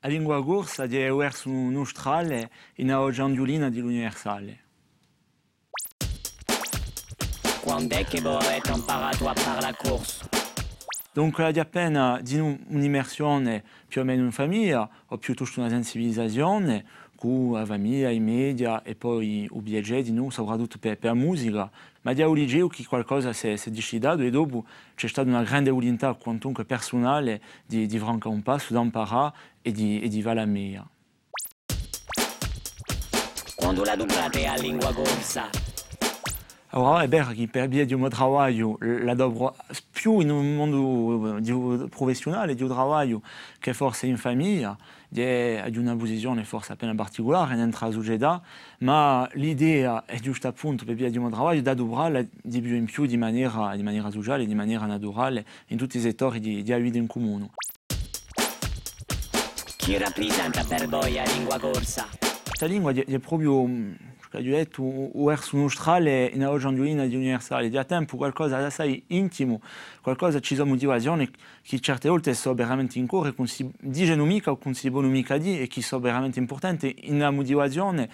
La lingua corsa è verso nostrale in oggiandulina di l'universale. Quando è che avete imparato a fare la corsa? Dunque di appena di un'immersione più o meno in famiglia o piuttosto una sensibilizzazione con la famiglia, i media e poi i viaggi di noi, soprattutto per, per la musica, ma di Auligeo che qualcosa si è, si è decidato e dopo c'è stata una grande volontà quantunque personale di, di francare un passo, di imparare e di, e la. Quando la dublate a lingua corsa? Allora è vero che per via di un lavoro la dobro più in un mondo di professionale di lavoro che forse in famiglia è di una posizione forse appena particolare in tra società ma l'idea è giusto appunto per via di un lavoro da dobrare di più in più di maniera, di maniera sociale di maniera naturale in tutti i settori di, di vita in comune Chi rappresenta per voi la lingua corsa? questa lingua è, proprio di detto o universale di tempo qualcosa intimo qualcosa ci sono motivazioni che certe volte veramente in cuore con si dicono mica o si mica e che veramente in una motivazione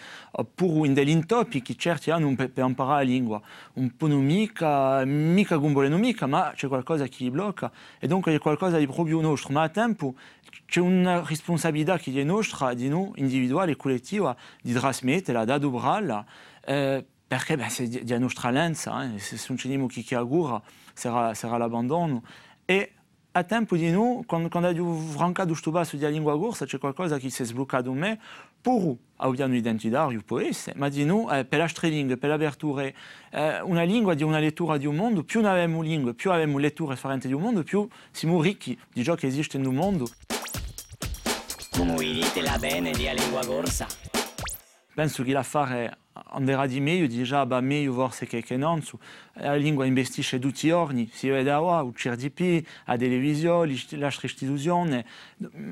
pur in degli intoppi che certi hanno per, per imparare la lingua. Un po' non mica mica mica ma c'è qualcosa che e a tempo c'è una responsabilità che è nostra di noi individuale e collettiva di trasmetterla da eh, perché beh, c'est di nostra lenza eh? se non chi che augura sarà, sarà l'abbandono a tempo di noi quando, quando ho francato questo basso di lingua corsa c'è qualcosa che si è sbloccato in me può essere ma di eh, per la per l'apertura eh, una lingua di una lettura di un mondo più noi abbiamo lingue più abbiamo letture differenti di un mondo più siamo ricchi di ciò che esiste nel mondo la bene di? Penso che l'affare di meglio forse che, che non. La lingua investisce tutti i giorni, si vede qua, il CRDP, la televisione, l'altra istituzione.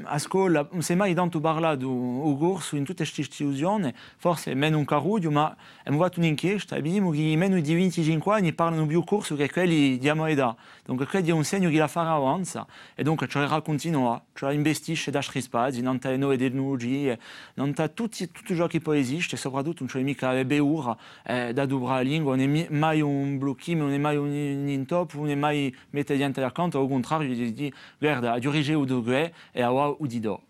A scuola non si è mai tanto parlato del corso in tutte queste istituzioni, forse meno un carudio, ma abbiamo fatto un'inchiesta e vediamo che meno di 25 anni parlano più corso che quelli di a età. Dunque questo è un segno che l'affare avanza e dunque cioè continua, cioè investisce da altri spazi, non ha nuove tecnologie, non ha tutti, tutto ciò che può esistere, soprattutto non c'è mica beura eh, da dobra la lingua, non è mai un blocchino, non è mai un, un intoppo, non è mai mettere accanto, al contrario, gli dice guarda, dirige o dove e a o di do.